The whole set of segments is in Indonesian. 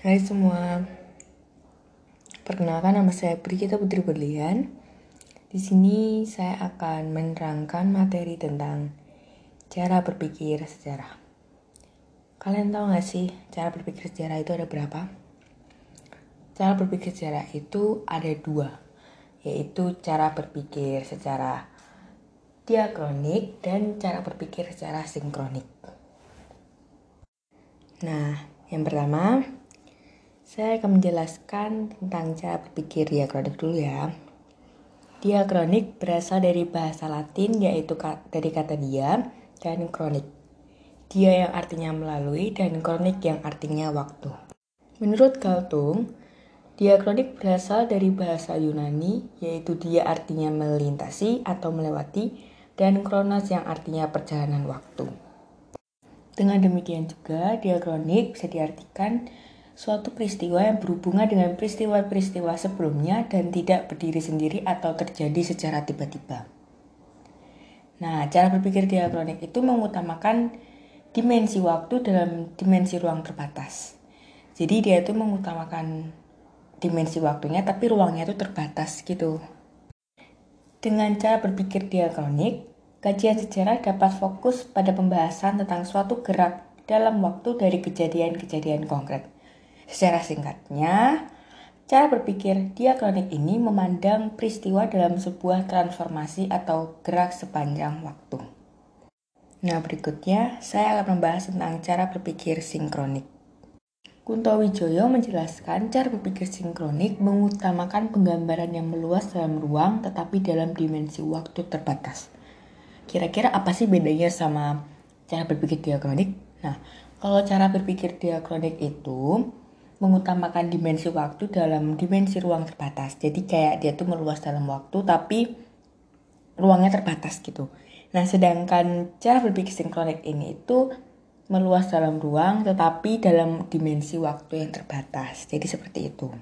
Hai semua, perkenalkan nama saya Brigita Putri Berlian. Di sini saya akan menerangkan materi tentang cara berpikir sejarah. Kalian tahu gak sih cara berpikir sejarah itu ada berapa? Cara berpikir sejarah itu ada dua, yaitu cara berpikir secara diakronik dan cara berpikir secara sinkronik. Nah, yang pertama, saya akan menjelaskan tentang cara berpikir diakronik dulu ya. Diakronik berasal dari bahasa Latin yaitu dari kata dia dan kronik. Dia yang artinya melalui dan kronik yang artinya waktu. Menurut Galtung, diakronik berasal dari bahasa Yunani yaitu dia artinya melintasi atau melewati dan kronos yang artinya perjalanan waktu. Dengan demikian juga, diakronik bisa diartikan suatu peristiwa yang berhubungan dengan peristiwa-peristiwa sebelumnya dan tidak berdiri sendiri atau terjadi secara tiba-tiba. Nah, cara berpikir diakronik itu mengutamakan dimensi waktu dalam dimensi ruang terbatas. Jadi dia itu mengutamakan dimensi waktunya tapi ruangnya itu terbatas gitu. Dengan cara berpikir diakronik, kajian sejarah dapat fokus pada pembahasan tentang suatu gerak dalam waktu dari kejadian-kejadian konkret Secara singkatnya, cara berpikir diakronik ini memandang peristiwa dalam sebuah transformasi atau gerak sepanjang waktu. Nah, berikutnya saya akan membahas tentang cara berpikir sinkronik. Kunto Wijoyo menjelaskan cara berpikir sinkronik mengutamakan penggambaran yang meluas dalam ruang tetapi dalam dimensi waktu terbatas. Kira-kira apa sih bedanya sama cara berpikir diakronik? Nah, kalau cara berpikir diakronik itu mengutamakan dimensi waktu dalam dimensi ruang terbatas. Jadi kayak dia tuh meluas dalam waktu tapi ruangnya terbatas gitu. Nah, sedangkan cara berpikir sinkronik ini itu meluas dalam ruang tetapi dalam dimensi waktu yang terbatas. Jadi seperti itu.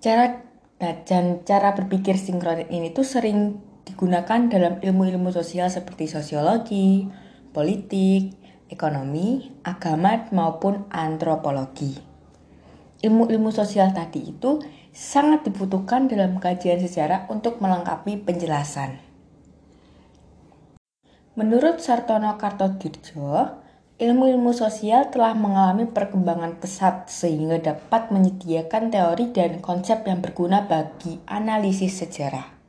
Cara dan cara berpikir sinkronik ini tuh sering digunakan dalam ilmu-ilmu sosial seperti sosiologi, politik, ekonomi, agama maupun antropologi ilmu-ilmu sosial tadi itu sangat dibutuhkan dalam kajian sejarah untuk melengkapi penjelasan. Menurut Sartono Kartodirjo, ilmu-ilmu sosial telah mengalami perkembangan pesat sehingga dapat menyediakan teori dan konsep yang berguna bagi analisis sejarah.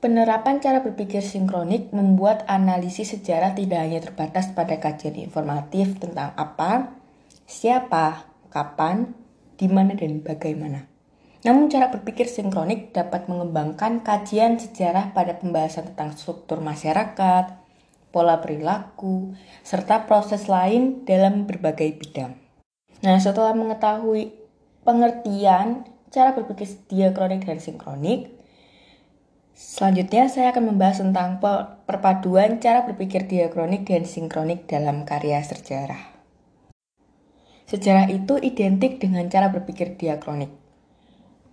Penerapan cara berpikir sinkronik membuat analisis sejarah tidak hanya terbatas pada kajian informatif tentang apa, siapa, kapan, di mana dan bagaimana. Namun cara berpikir sinkronik dapat mengembangkan kajian sejarah pada pembahasan tentang struktur masyarakat, pola perilaku, serta proses lain dalam berbagai bidang. Nah, setelah mengetahui pengertian cara berpikir diakronik dan sinkronik, selanjutnya saya akan membahas tentang perpaduan cara berpikir diakronik dan sinkronik dalam karya sejarah. Sejarah itu identik dengan cara berpikir diakronik.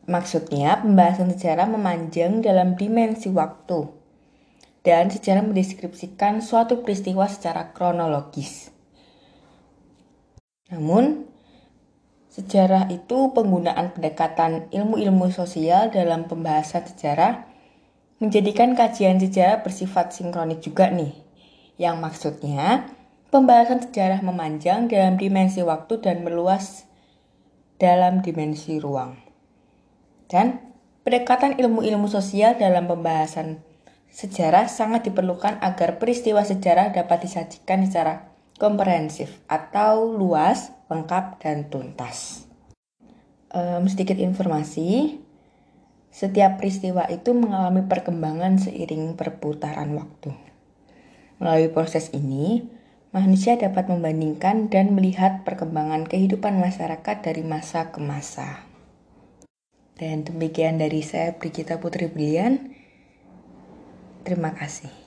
Maksudnya, pembahasan sejarah memanjang dalam dimensi waktu, dan sejarah mendeskripsikan suatu peristiwa secara kronologis. Namun, sejarah itu penggunaan pendekatan ilmu-ilmu sosial dalam pembahasan sejarah menjadikan kajian sejarah bersifat sinkronik juga nih, yang maksudnya Pembahasan sejarah memanjang dalam dimensi waktu dan meluas dalam dimensi ruang. Dan pendekatan ilmu-ilmu sosial dalam pembahasan sejarah sangat diperlukan agar peristiwa sejarah dapat disajikan secara komprehensif atau luas, lengkap, dan tuntas. Um, sedikit informasi, setiap peristiwa itu mengalami perkembangan seiring perputaran waktu. Melalui proses ini, manusia dapat membandingkan dan melihat perkembangan kehidupan masyarakat dari masa ke masa. Dan demikian dari saya Brigita Putri Brilian. Terima kasih.